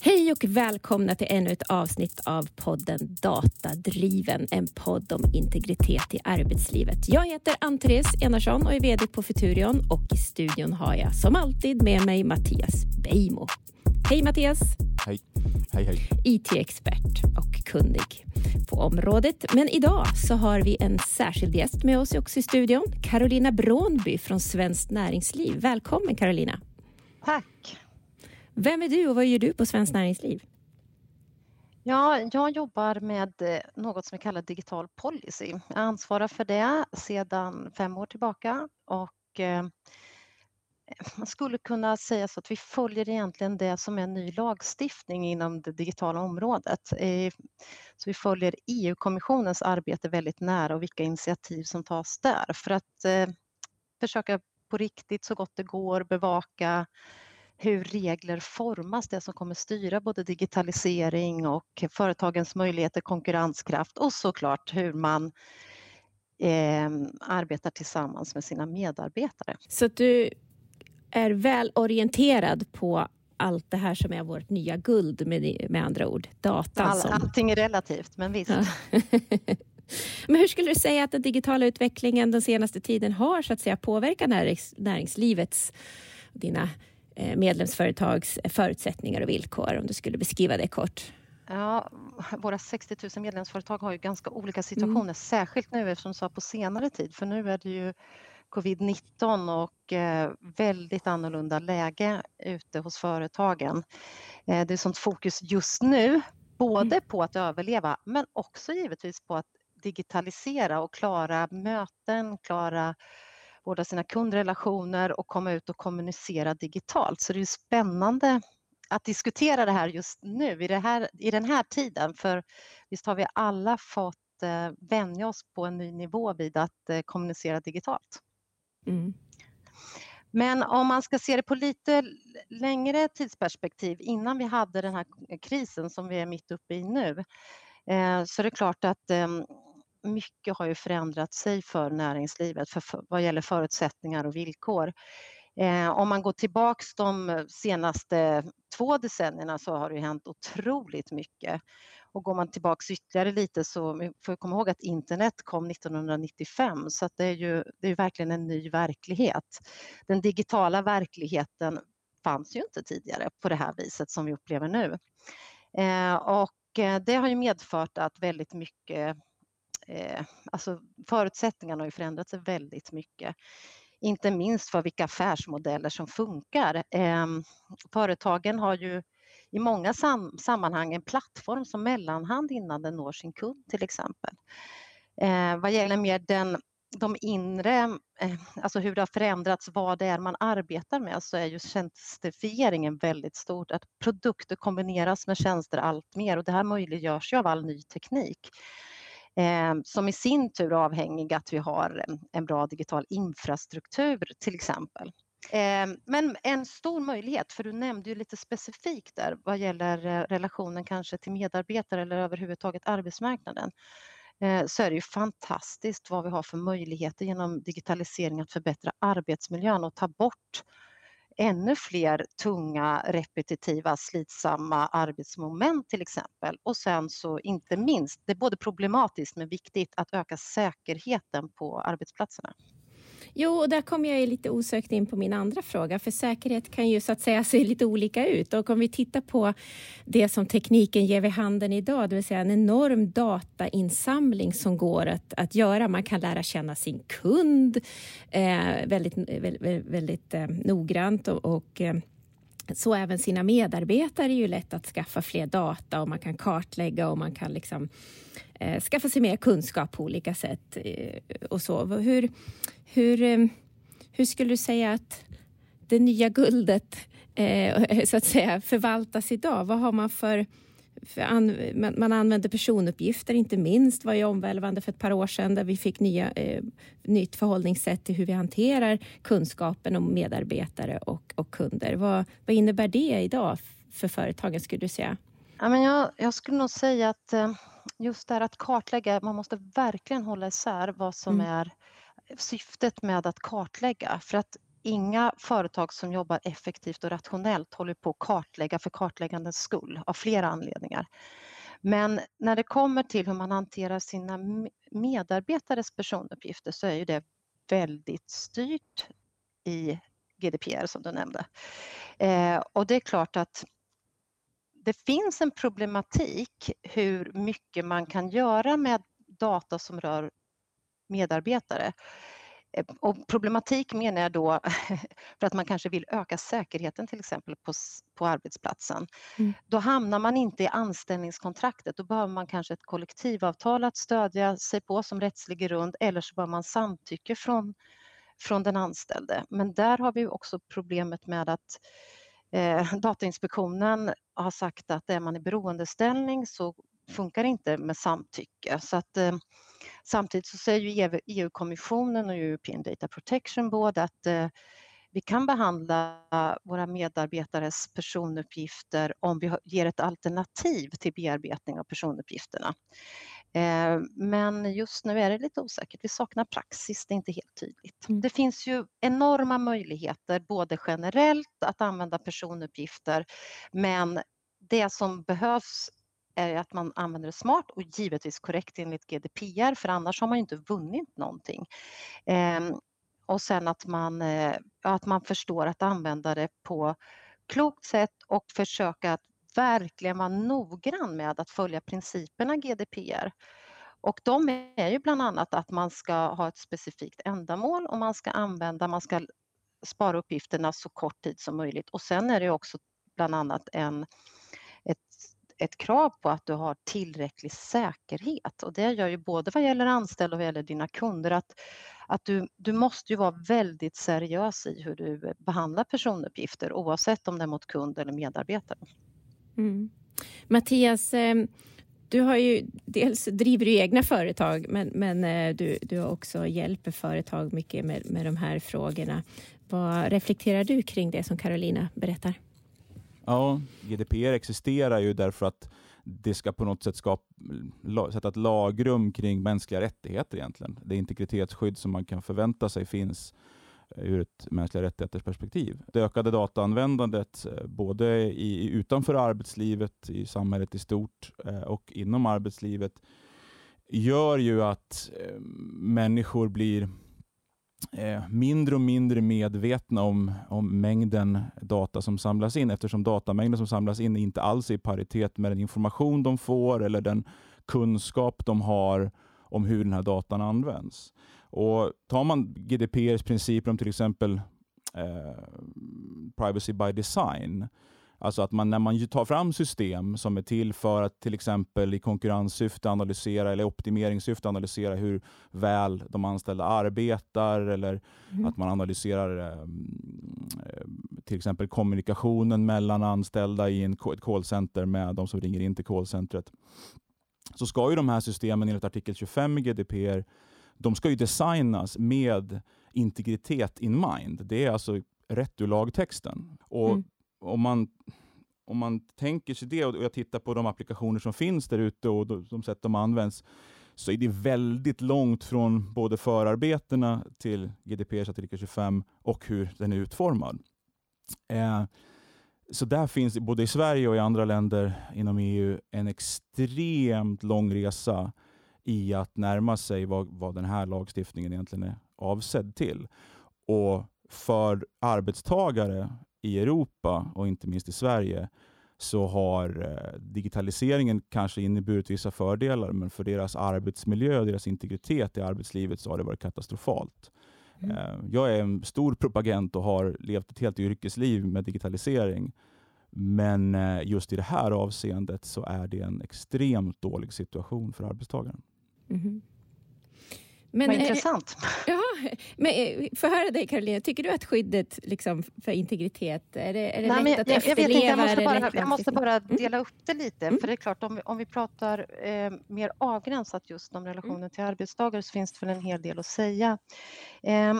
Hej och välkomna till ännu ett avsnitt av podden Datadriven, en podd om integritet i arbetslivet. Jag heter Ann-Therese Enarsson och är VD på Futurion och i studion har jag som alltid med mig Mattias Beijmo. Hej Mattias! Hej, hej, hej. IT-expert och kunnig på området. Men idag så har vi en särskild gäst med oss också i studion. Carolina Brånby från Svenskt Näringsliv. Välkommen Carolina! Tack! Vem är du och vad gör du på Svenskt Näringsliv? Ja, jag jobbar med eh, något som vi kallar digital policy. Jag ansvarar för det sedan fem år tillbaka och eh, man skulle kunna säga så att vi följer egentligen det som är ny lagstiftning inom det digitala området. Eh, så vi följer EU-kommissionens arbete väldigt nära och vilka initiativ som tas där för att försöka på riktigt så gott det går bevaka hur regler formas, det som kommer styra både digitalisering och företagens möjligheter, konkurrenskraft och såklart hur man eh, arbetar tillsammans med sina medarbetare. Så att du är väl orienterad på allt det här som är vårt nya guld med, med andra ord, data. All, som... Allting är relativt, men visst. Ja. men hur skulle du säga att den digitala utvecklingen den senaste tiden har så att säga påverkat närings, näringslivets, dina medlemsföretags förutsättningar och villkor om du skulle beskriva det kort? Ja, våra 60 000 medlemsföretag har ju ganska olika situationer, mm. särskilt nu eftersom sa på senare tid, för nu är det ju covid-19 och eh, väldigt annorlunda läge ute hos företagen. Eh, det är sånt fokus just nu, både mm. på att överleva men också givetvis på att digitalisera och klara möten, klara vårda sina kundrelationer och komma ut och kommunicera digitalt. Så det är spännande att diskutera det här just nu i, här, i den här tiden. För visst har vi alla fått eh, vänja oss på en ny nivå vid att eh, kommunicera digitalt. Mm. Men om man ska se det på lite längre tidsperspektiv innan vi hade den här krisen som vi är mitt uppe i nu eh, så är det klart att ehm, mycket har ju förändrat sig för näringslivet för, för, vad gäller förutsättningar och villkor. Eh, om man går tillbaks de eh, senaste två decennierna så har det hänt otroligt mycket. Och går man tillbaks ytterligare lite så får vi komma ihåg att internet kom 1995 så att det är ju det är verkligen en ny verklighet. Den digitala verkligheten fanns ju inte tidigare på det här viset som vi upplever nu. Eh, och eh, det har ju medfört att väldigt mycket eh, alltså förutsättningarna har ju förändrats väldigt mycket. Inte minst för vilka affärsmodeller som funkar. Eh, företagen har ju i många sam sammanhang en plattform som mellanhand innan den når sin kund till exempel. Eh, vad gäller mer den, de inre, eh, alltså hur det har förändrats, vad det är man arbetar med, så är ju tjänstifieringen väldigt stort. Att produkter kombineras med tjänster allt mer och det här möjliggörs ju av all ny teknik Ehm, som i sin tur är avhängig att vi har en bra digital infrastruktur till exempel. Ehm, men en stor möjlighet, för du nämnde ju lite specifikt där vad gäller eh, relationen kanske till medarbetare eller överhuvudtaget arbetsmarknaden eh, så är det ju fantastiskt vad vi har för möjligheter genom digitalisering att förbättra arbetsmiljön och ta bort ännu fler tunga, repetitiva, slitsamma arbetsmoment till exempel. Och sen så inte minst, det är både problematiskt men viktigt att öka säkerheten på arbetsplatserna. Jo, och där kommer jag lite osökt in på min andra fråga, för säkerhet kan ju så att säga se lite olika ut. Och om vi tittar på det som tekniken ger vid handen idag, det vill säga en enorm datainsamling som går att, att göra. Man kan lära känna sin kund eh, väldigt, väldigt, väldigt eh, noggrant och, och eh, så även sina medarbetare är ju lätt att skaffa fler data och man kan kartlägga och man kan liksom eh, skaffa sig mer kunskap på olika sätt. Eh, och så. Hur, hur, eh, hur skulle du säga att det nya guldet eh, så att säga förvaltas idag? Vad har man för an, man, använder personuppgifter, inte minst var ju omvälvande för ett par år sedan där vi fick nya, eh, nytt förhållningssätt till hur vi hanterar kunskapen om medarbetare och, och kunder. Vad, vad innebär det idag för företagen skulle du säga? Ja, men jag, jag skulle nog säga att eh, just det här att kartlägga, man måste verkligen hålla isär vad som mm. är syftet med att kartlägga. För att inga företag som jobbar effektivt och rationellt håller på att kartlägga för kartläggandets skull av flera anledningar. Men när det kommer till hur man hanterar sina medarbetares personuppgifter så är ju det väldigt styrt i GDPR som du nämnde. Eh, och det är klart att det finns en problematik hur mycket man kan göra med data som rör medarbetare. Eh, och problematik menar jag då för att man kanske vill öka säkerheten till exempel på, på arbetsplatsen. Mm. Då hamnar man inte i anställningskontraktet, då behöver man kanske ett kollektivavtal att stödja sig på som rättslig grund eller så behöver man samtycke från, från den anställde. Men där har vi också problemet med att eh, Datainspektionen har sagt att är man i beroendeställning så funkar det inte med samtycke. Så att, eh, samtidigt så säger EU-kommissionen e och European Data Protection Board att eh, vi kan behandla våra medarbetares personuppgifter om vi ger ett alternativ till bearbetning av personuppgifterna. Eh, men just nu är det lite osäkert. Vi saknar praxis, det är inte helt tydligt. Mm. Det finns ju enorma möjligheter både generellt att använda personuppgifter men det som behövs är att man använder det smart och givetvis korrekt enligt GDPR för annars har man inte vunnit någonting. Ehm, och sen att man, eh, att man förstår att använda det på klokt sätt och försöka att verkligen vara noggrann med att följa principerna GDPR. Och de är ju bland annat att man ska ha ett specifikt ändamål och man ska använda, man ska spara uppgifterna så kort tid som möjligt. Och sen är det också bland annat en, ett, ett krav på att du har tillräcklig säkerhet och det gör ju både vad gäller anställda och vad gäller dina kunder att, att du, du måste ju vara väldigt seriös i hur du behandlar personuppgifter oavsett om det är mot kund eller medarbetare. Mm. Mattias, eh, du har ju dels driver du egna företag men, men eh, du, du också hjälper företag mycket med, med de här frågorna. Vad reflekterar du kring det som Carolina berättar? Ja, GDPR existerar ju därför att det ska på något sätt skapa, sätta ett lagrum kring mänskliga rättigheter egentligen. Det integritetsskydd som man kan förvänta sig finns ur ett mänskliga rättigheters perspektiv. Det ökade dataanvändandet eh, både i, utanför arbetslivet, i samhället i stort eh, och inom arbetslivet gör ju att eh, människor blir mindre och mindre medvetna om, om mängden data som samlas in eftersom datamängden som samlas in inte alls är i paritet med den information de får eller den kunskap de har om hur den här datan används. Och tar man GDPRs principer om till exempel eh, privacy by design, alltså att man när man tar fram system som är till för att till exempel i konkurrenssyfte analysera eller optimeringssyfte analysera hur väl de anställda arbetar eller mm. att man analyserar eh, till exempel kommunikationen mellan anställda i en callcenter med de som ringer in till callcentret så ska ju de här systemen enligt artikel 25 i GDPR de ska ju designas med integritet in mind. Det är alltså rätt ur lagtexten. Och mm. om, man, om man tänker sig det och jag tittar på de applikationer som finns där ute och de sätt de används så är det väldigt långt från både förarbetena till GDPRs artikel 25 och hur den är utformad. Eh, så där finns både i Sverige och i andra länder inom EU en extremt lång resa i att närma sig vad, vad den här lagstiftningen egentligen är avsedd till. Och för arbetstagare i Europa och inte minst i Sverige så har eh, digitaliseringen kanske inneburit vissa fördelar, men för deras arbetsmiljö och deras integritet i arbetslivet så har det varit katastrofalt. Mm. Eh, jag är en stor propagent och har levt ett helt yrkesliv med digitalisering. Men eh, just i det här avseendet så är det en extremt dålig situation för arbetstagaren. Mm. Men, Vad intressant. Ja, men eh, få höra dig Karolina, tycker du att skyddet liksom, för integritet, är det, är det Nej, lätt att jag, efterleva? Jag, jag, måste bara, jag måste bara mm. dela upp det lite, mm. för det är klart om vi, om vi pratar eh, mer avgränsat just om relationen mm. till arbetstagare så finns det väl en hel del att säga. Eh,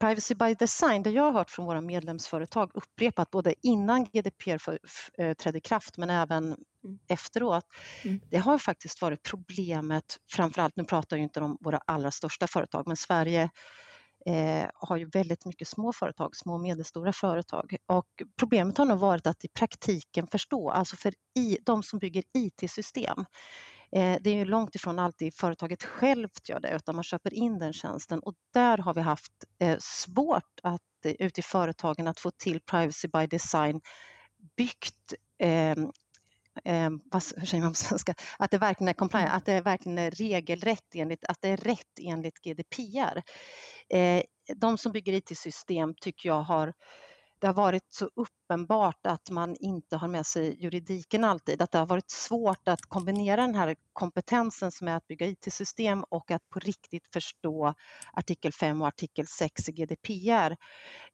Privacy by design, det jag har hört från våra medlemsföretag upprepat både innan GDPR för, äh, trädde i kraft men även mm. efteråt. Mm. Det har faktiskt varit problemet, framförallt, nu pratar jag inte om våra allra största företag, men Sverige eh, har ju väldigt mycket små företag, små och medelstora företag. Och problemet har nog varit att i praktiken förstå, alltså för i, de som bygger IT-system, eh, det är ju långt ifrån alltid företaget självt gör det, utan man köper in den tjänsten. Och där har vi haft eh, svårt att eh, ute i företagen att få till privacy by design byggt eh, eh, hur säger man på svenska, att det verkligen är compliant, att det verkligen är regelrätt enligt, att det är rätt enligt GDPR. Eh, de som bygger IT-system tycker jag har det har varit så uppenbart att man inte har med sig juridiken alltid, att det har varit svårt att kombinera den här kompetensen som är att bygga IT-system och att på riktigt förstå artikel 5 och artikel 6 i GDPR.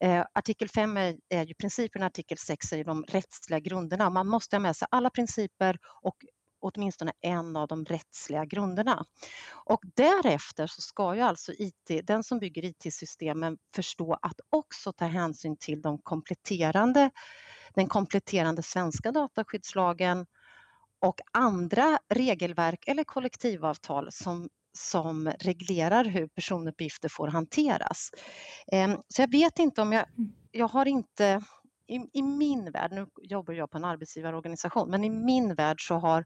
Eh, artikel 5 är, är ju principerna, artikel 6 är de rättsliga grunderna. Man måste ha med sig alla principer och åtminstone en av de rättsliga grunderna. Och därefter så ska ju alltså IT, den som bygger IT-systemen förstå att också ta hänsyn till de kompletterande, den kompletterande svenska dataskyddslagen och andra regelverk eller kollektivavtal som som reglerar hur personuppgifter får hanteras. Ehm, så jag vet inte om jag, mm. jag har inte i, i min värld, nu jobbar jag på en arbetsgivarorganisation, men i min värld så har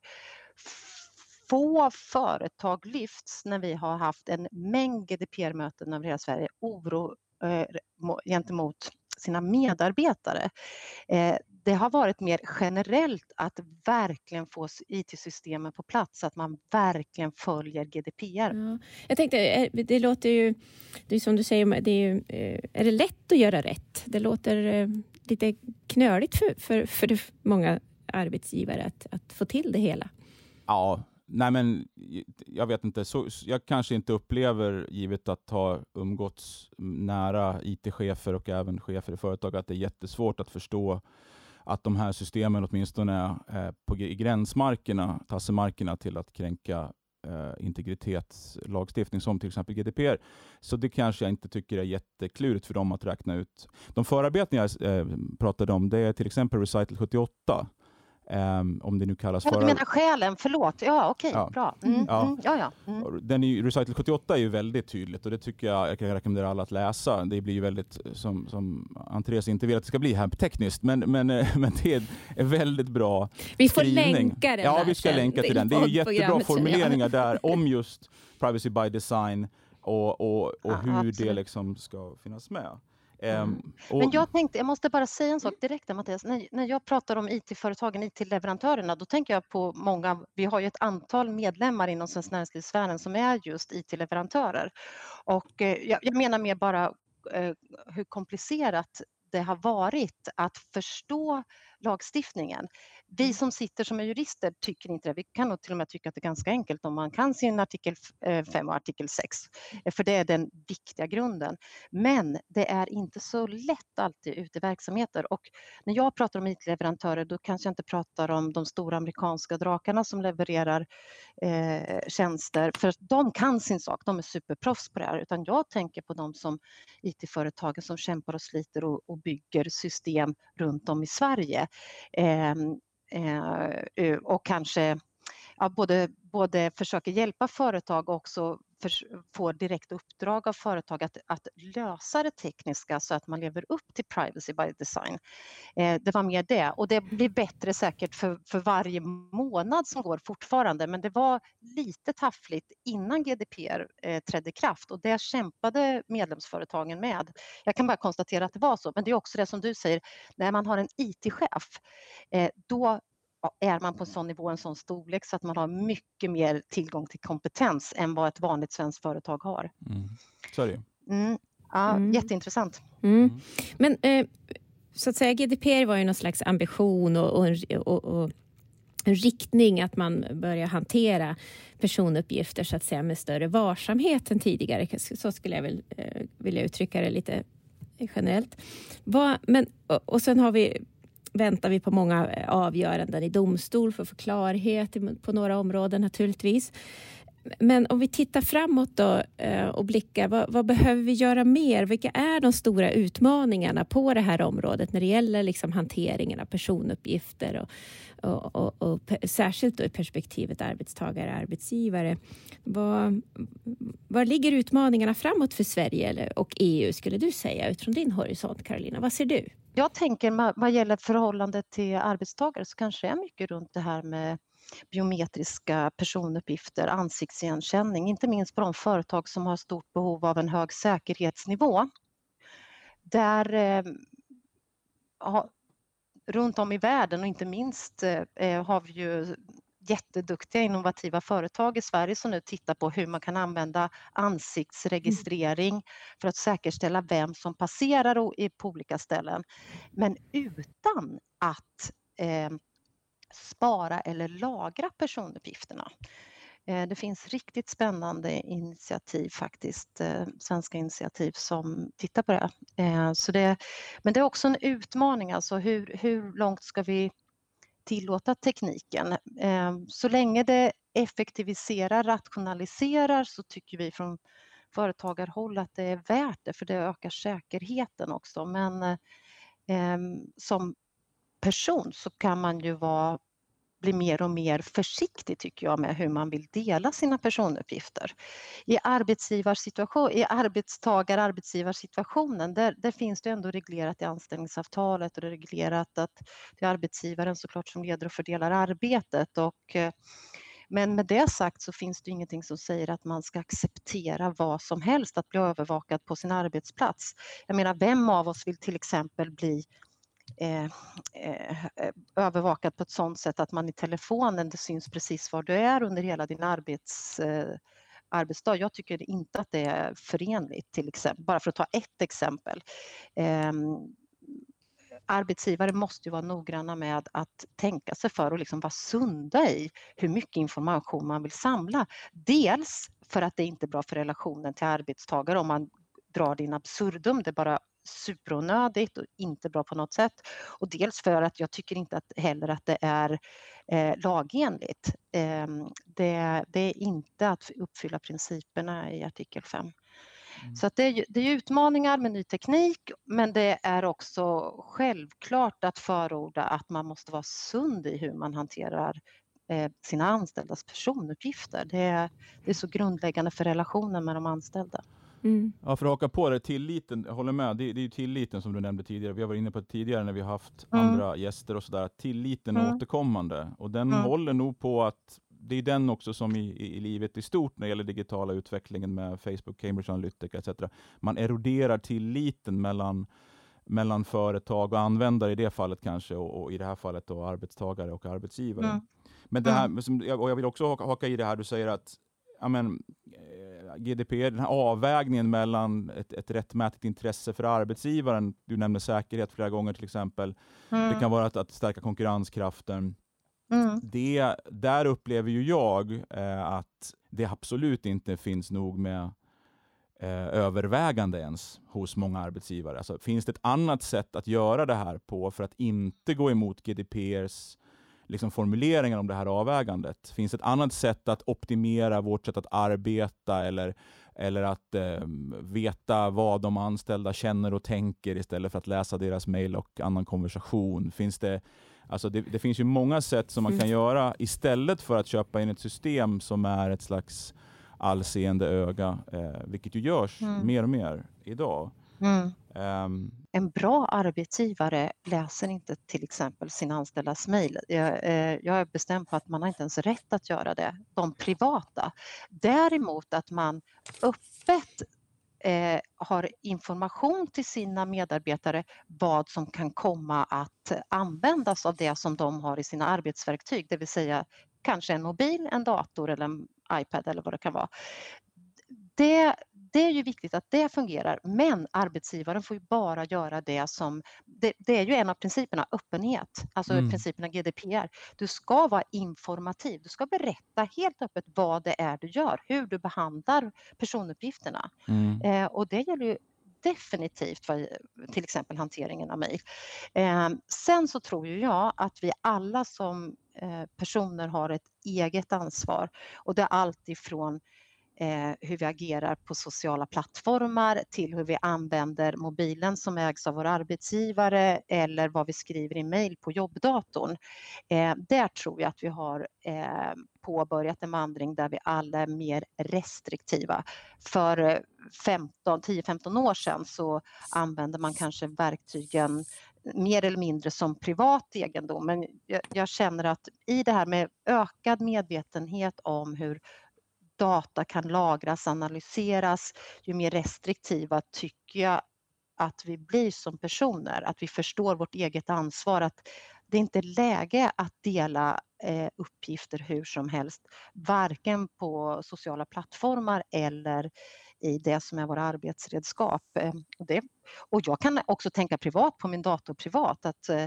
få företag lyfts när vi har haft en mängd GDPR-möten över hela Sverige, oro eh, gentemot sina medarbetare. Eh, det har varit mer generellt att verkligen få IT-systemen på plats, så att man verkligen följer GDPR. Ja. Jag tänkte, eh, det låter ju, det är som du säger, det är, ju, eh, är det lätt att göra rätt? Det låter eh, lite knöligt för, för, för många arbetsgivare att, att få till det hela. Ja, nej men jag vet inte. Så, jag kanske inte upplever, givet att ha umgåtts nära IT-chefer och även chefer i företag, att det är jättesvårt att förstå att de här systemen åtminstone är på, i gränsmarkerna, tassemarkerna till att kränka eh, integritetslagstiftning som till exempel GDPR. Så det kanske jag inte tycker är jätteklurigt för dem att räkna ut. De förarbeten jag eh, pratade om, det är till exempel Recital 78 Um, om det nu kallas för... Du menar skälen, förlåt. Ja, okej, okay, ja. bra. Mm, ja. Mm, ja, ja. Mm. Den är, Recital 78 är ju väldigt tydligt och det tycker jag jag kan rekommendera alla att läsa. Det blir ju väldigt, som, som Andreas inte vill att det ska bli här tekniskt, men, men, men det är väldigt bra Vi får skrivning. länka den Ja, vi ska länka till den. Det är jättebra formuleringar där om just privacy by design och, och, och hur absolut. det liksom ska finnas med. Mm. Ehm, och... Men jag tänkte, jag måste bara säga en sak direkt Mattias. När, när jag pratar om IT-företagen, IT-leverantörerna, då tänker jag på många, vi har ju ett antal medlemmar inom Svenskt Näringslivssfären som är just IT-leverantörer. Och eh, jag, jag, menar mer bara eh, hur komplicerat det har varit att förstå lagstiftningen. Vi mm. som sitter som är jurister tycker inte det. Vi kan nog till och med tycka att det är ganska enkelt om man kan sin artikel 5 eh, och artikel 6, eh, för det är den viktiga grunden. Men det är inte så lätt alltid ute i verksamheter och när jag pratar om IT-leverantörer då kanske jag inte pratar om de stora amerikanska drakarna som levererar eh, tjänster, för de kan sin sak, de är superproffs på det här, utan jag tänker på de som IT-företagen som kämpar och sliter och, och bygger system runt om i Sverige. Ehm, eh, och kanske ja, både, både försöker hjälpa företag och också får direkt uppdrag av företag att, att lösa det tekniska så att man lever upp till privacy by design. Eh, det var mer det. Och det blir bättre säkert för, för varje månad som går fortfarande. Men det var lite taffligt innan GDPR eh, trädde i kraft. Och det kämpade medlemsföretagen med. Jag kan bara konstatera att det var så. Men det är också det som du säger, när man har en IT-chef eh, då är man på en sån nivå, en sån storlek så att man har mycket mer tillgång till kompetens än vad ett vanligt svenskt företag har. Mm. Så är det mm. Ja, mm. Jätteintressant. Mm. mm. Men eh, så att säga GDPR var ju någon slags ambition och, och, och, och en riktning att man börjar hantera personuppgifter så att säga med större varsamhet än tidigare. Så skulle jag väl eh, vilja uttrycka det lite generellt. Vad, men, och, och sen har vi väntar vi på många eh, avgöranden i domstol för att få klarhet på några områden naturligtvis. Men om vi tittar framåt då eh, och blickar, vad, vad, behöver vi göra mer? Vilka är de stora utmaningarna på det här området när det gäller liksom hanteringen av personuppgifter och, och, och, och särskilt då i perspektivet arbetstagare-arbetsgivare. Var, var ligger utmaningarna framåt för Sverige och EU skulle du säga utifrån din horisont Karolina? Vad ser du? Jag tänker vad gäller förhållandet till arbetstagare så kanske det är mycket runt det här med biometriska personuppgifter, ansiktsigenkänning, inte minst på de företag som har stort behov av en hög säkerhetsnivå. Där eh, ha, runt om i världen och inte minst eh, har vi ju jätteduktiga innovativa företag i Sverige som nu tittar på hur man kan använda ansiktsregistrering mm. för att säkerställa vem som passerar på olika ställen. Men utan att eh, spara eller lagra personuppgifterna. Eh, det finns riktigt spännande initiativ faktiskt, eh, svenska initiativ som tittar på det. Eh, så det men det är också en utmaning, alltså hur, hur långt ska vi tillåta tekniken? Eh, så länge det effektiviserar, rationaliserar så tycker vi från företagarhåll att det är värt det för det ökar säkerheten också. Men eh, eh, som person så kan man ju vara bli mer och mer försiktig tycker jag med hur man vill dela sina personuppgifter. I arbetsgivarsituation, i arbetstagar-arbetsgivarsituationen där, där, finns det ändå reglerat i anställningsavtalet och det är reglerat att det är arbetsgivaren såklart som leder och fördelar arbetet och eh, men med det sagt så finns det ingenting som säger att man ska acceptera vad som helst att bli övervakad på sin arbetsplats. Jag menar, vem av oss vill till exempel bli Eh, eh, eh övervakad på ett sådant sätt att man i telefonen, det syns precis var du är under hela din arbets, eh, arbetsdag. Jag tycker inte att det är förenligt, till exempel, bara för att ta ett exempel. Eh, arbetsgivare måste ju vara noggranna med att tänka sig för och liksom vara sunda i hur mycket information man vill samla. Dels för att det inte är bra för relationen till arbetstagare om man drar det in absurdum, det bara superonödigt och inte bra på något sätt. Och dels för att jag tycker inte att, heller att det är eh, lagenligt. Eh, det, det, är inte att uppfylla principerna i artikel 5. Mm. Så att det, är, det är utmaningar med ny teknik men det är också självklart att förorda att man måste vara sund i hur man hanterar eh, sina anställdas personuppgifter. Det är, det är så grundläggande för relationen med de anställda. Mm. Ja, för att haka på det, tilliten, jag håller med, det, det är ju tilliten som du nämnde tidigare. Vi har varit inne på det tidigare när vi har haft mm. andra gäster och sådär. Tilliten mm. är återkommande och den mm. håller nog på att det är den också som i, i, i, livet i stort när det gäller digitala utvecklingen med Facebook, Cambridge Analytica etc. Man eroderar tilliten mellan, mellan företag och användare i det fallet kanske och, och i det här fallet då arbetstagare och arbetsgivare. Mm. Men det här, mm. och jag vill också haka, haka i det här du säger att amen, GDPR, den här avvägningen mellan ett, ett rättmätigt intresse för arbetsgivaren, du nämnde säkerhet flera gånger till exempel, mm. det kan vara att, att stärka konkurrenskraften. Mm. Det, där upplever ju jag eh, att det absolut inte finns nog med eh, övervägande ens hos många arbetsgivare. Alltså, finns det ett annat sätt att göra det här på för att inte gå emot GDPRs liksom formuleringar om det här avvägandet? Finns det ett annat sätt att optimera vårt sätt att arbeta eller, eller att eh, veta vad de anställda känner och tänker istället för att läsa deras mejl och annan konversation? Finns det, alltså det, det, finns ju många sätt som man kan mm. göra istället för att köpa in ett system som är ett slags allseende öga, eh, vilket ju görs mm. mer och mer idag. Mm. Um, en bra arbetsgivare läser inte till exempel sina anställdas mejl. Jag, eh, jag är bestämd på att man har inte ens rätt att göra det, de privata. Däremot att man öppet eh, har information till sina medarbetare vad som kan komma att användas av det som de har i sina arbetsverktyg, det vill säga kanske en mobil, en dator eller en iPad eller vad det kan vara. Det, det är ju viktigt att det fungerar, men arbetsgivaren får ju bara göra det som... Det, det är ju en av principerna, öppenhet, alltså mm. principerna GDPR. Du ska vara informativ, du ska berätta helt öppet vad det är du gör, hur du behandlar personuppgifterna. Mm. Eh, och det gäller ju definitivt för till exempel hanteringen av mejl. Eh, sen så tror ju jag att vi alla som eh, personer har ett eget ansvar och det är allt ifrån eh, Eh, hur vi agerar på sociala plattformar till hur vi använder mobilen som ägs av vår arbetsgivare eller vad vi skriver i mejl på jobbdatorn. Eh, där tror jag att vi har eh, påbörjat en vandring där vi alla är mer restriktiva. För eh, 10-15 år sedan så använde man kanske verktygen mer eller mindre som privat egendom. Men jag, jag, känner att i det här med ökad medvetenhet om hur data kan lagras, analyseras, ju mer restriktiva tycker jag att vi blir som personer, att vi förstår vårt eget ansvar, att det är inte läge att dela eh, uppgifter hur som helst, varken på sociala plattformar eller i det som är våra arbetsredskap. Eh, och, det, och jag kan också tänka privat på min dator privat att, eh,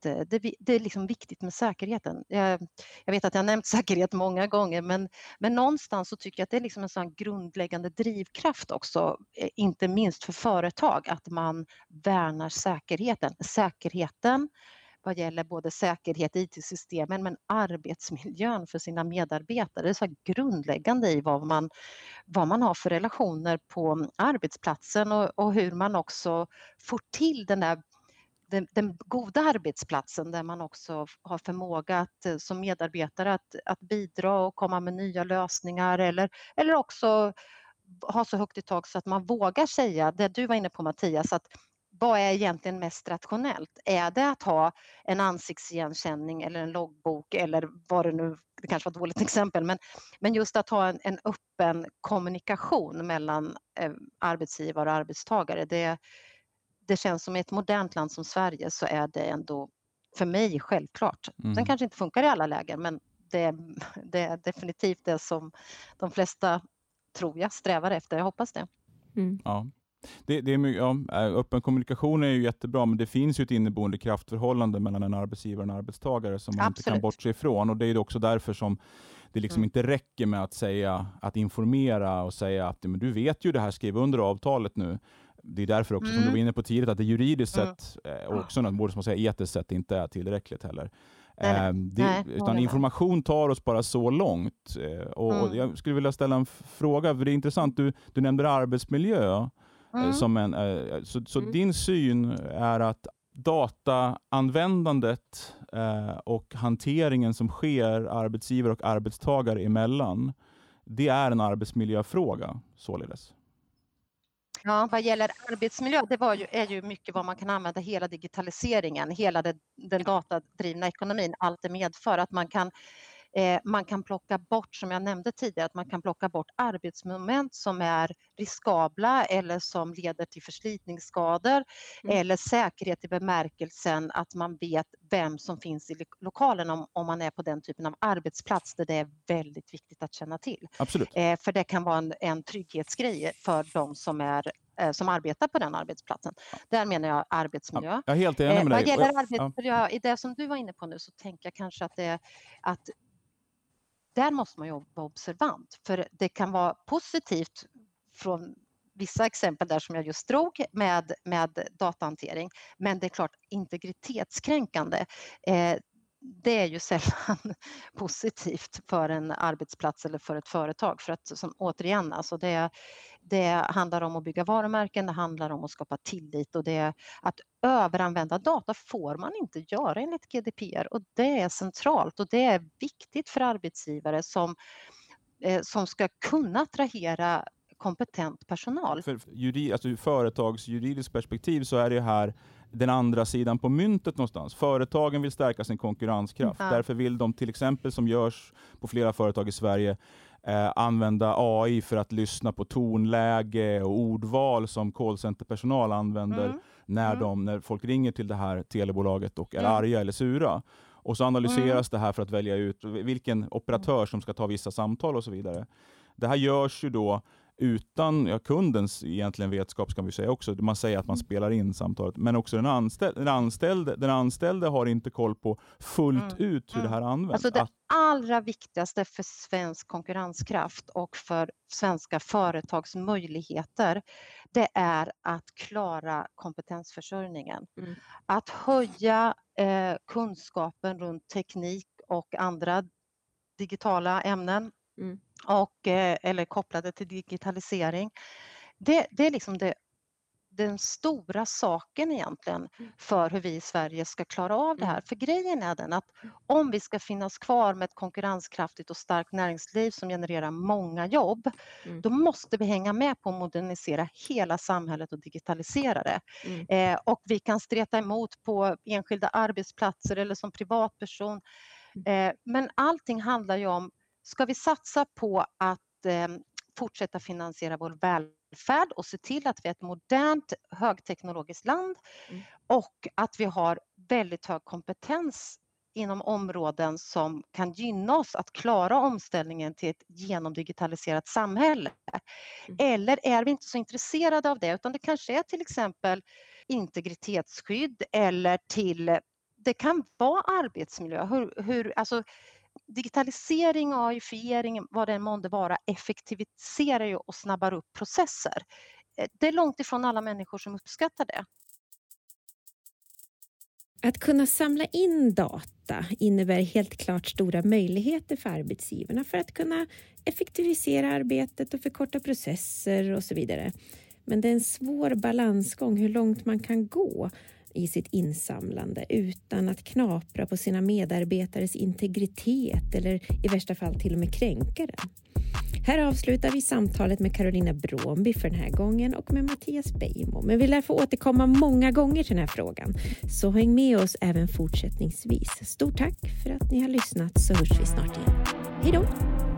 att eh, det, det, är liksom viktigt med säkerheten. Jag, jag, vet att jag nämnt säkerhet många gånger men, men någonstans så tycker jag att det är liksom en sån grundläggande drivkraft också, eh, inte minst för företag, att man värnar säkerheten. Säkerheten vad gäller både säkerhet i IT-systemen men arbetsmiljön för sina medarbetare. Det är så grundläggande i vad man, vad man har för relationer på mm, arbetsplatsen och, och hur man också får till den där den, den, goda arbetsplatsen där man också har förmåga att eh, som medarbetare att, att bidra och komma med nya lösningar eller, eller också ha så högt i tak så att man vågar säga det du var inne på Mattias att vad är egentligen mest rationellt? Är det att ha en ansiktsigenkänning eller en loggbok eller vad det nu, det kanske var ett dåligt exempel, men, men just att ha en, en öppen kommunikation mellan eh, arbetsgivare och arbetstagare. Det, det känns som i ett modernt land som Sverige så är det ändå för mig självklart. Mm. Sen kanske inte funkar i alla lägen, men det, det är definitivt det som de flesta, tror jag, strävar efter. Jag hoppas det. Mm. Ja. Det, det är, ja, äh, öppen kommunikation är ju jättebra, men det finns ju ett inneboende kraftförhållande mellan en arbetsgivare och en arbetstagare som man Absolut. inte kan bortse ifrån. Och Det är också därför som det liksom mm. inte räcker med att säga, att informera och säga att men du vet ju det här, skriv under avtalet nu. Det är därför också, mm. som du var mm. inne på tidigt, att det juridiskt mm. sett, eh, och också både som man säger, etiskt sett inte är tillräckligt heller. Nej, det, nej, utan information tar oss bara så långt. Eh, och, mm. Jag skulle vilja ställa en fråga, för det är intressant, du, du nämnde arbetsmiljö. Eh, mm. Som en, eh, så så mm. din syn är att dataanvändandet eh, och hanteringen som sker arbetsgivare och arbetstagare emellan, det är en arbetsmiljöfråga således? Ja, vad gäller arbetsmiljö, det var ju, är ju mycket vad man kan använda hela digitaliseringen, hela det, den datadrivna ekonomin, allt det medför att man kan man kan plocka bort, som jag nämnde tidigare, att man kan plocka bort arbetsmoment som är riskabla eller som leder till förslitningsskador mm. eller säkerhet i bemärkelsen att man vet vem som finns i lokalen om, om man är på den typen av arbetsplats där det är väldigt viktigt att känna till. Absolut. Eh, för det kan vara en, en trygghetsgrej för de som är eh, som arbetar på den arbetsplatsen. Där menar jag arbetsmiljö. Ja, jag är helt enig med dig. Vad gäller arbetsmiljö, i det som du var inne på nu så tänker jag kanske att, det, att där måste man ju vara observant för det kan vara positivt från vissa exempel där som jag just drog med, med datahantering. Men det är klart integritetskränkande. Eh, det är ju sällan positivt för en arbetsplats eller för ett företag. För att som, återigen, alltså det, det handlar om att bygga varumärken, det handlar om att skapa tillit och det att överanvända data får man inte göra enligt GDPR och det är centralt och det är viktigt för arbetsgivare som, eh, som ska kunna attrahera kompetent personal. För juri, alltså, företagsjuridiskt perspektiv så är det här den andra sidan på myntet någonstans. Företagen vill stärka sin konkurrenskraft. Mm. Därför vill de till exempel, som görs på flera företag i Sverige, eh, använda AI för att lyssna på tonläge och ordval som callcenterpersonal använder mm. När, mm. de, när folk ringer till det här telebolaget och är mm. arga eller sura. Och så analyseras mm. det här för att välja ut vilken operatör som ska ta vissa samtal och så vidare. Det här görs ju då utan ja, kundens egentligen vetskap, ska vi säga också. Man säger att man mm. spelar in samtalet, men också den, anställ den, anställde, den anställde har inte koll på fullt mm. ut hur mm. det här används. Alltså det allra viktigaste för svensk konkurrenskraft och för svenska företags möjligheter, det är att klara kompetensförsörjningen. Mm. Att höja eh, kunskapen runt teknik och andra digitala ämnen mm. Och, eh, eller kopplade till digitalisering. Det, det är liksom det den stora saken egentligen mm. för hur vi i Sverige ska klara av det mm. här. För grejen är den att om vi ska finnas kvar med ett konkurrenskraftigt och starkt näringsliv som genererar många jobb, mm. då måste vi hänga med på att modernisera hela samhället och digitalisera det. Mm. Eh, och vi kan streta emot på enskilda arbetsplatser eller som privatperson. Mm. Eh, men allting handlar ju om, ska vi satsa på att eh, fortsätta finansiera vår välfärd och se till att vi är ett modernt högteknologiskt land mm. och att vi har väldigt hög kompetens inom områden som kan gynna oss att klara omställningen till ett genomdigitaliserat samhälle. Mm. Eller är vi inte så intresserade av det utan det kanske är till exempel integritetsskydd eller till det kan vara arbetsmiljö. Hur, hur, alltså, digitalisering, AIfiering, vad det än månde vara, effektiviserar ju och snabbar upp processer. Eh, det är långt ifrån alla människor som uppskattar det. Att kunna samla in data innebär helt klart stora möjligheter för arbetsgivarna för att kunna effektivisera arbetet och förkorta processer och så vidare. Men det är en svår balansgång hur långt man kan gå i sitt insamlande utan att knapra på sina medarbetares integritet eller i värsta fall till och med kränka den. Här avslutar vi samtalet med Carolina Bromby för den här gången och med Mattias Beijmo. Men vi lär få återkomma många gånger till den här frågan, så häng med oss även fortsättningsvis. Stort tack för att ni har lyssnat så hörs vi snart igen. Hej då!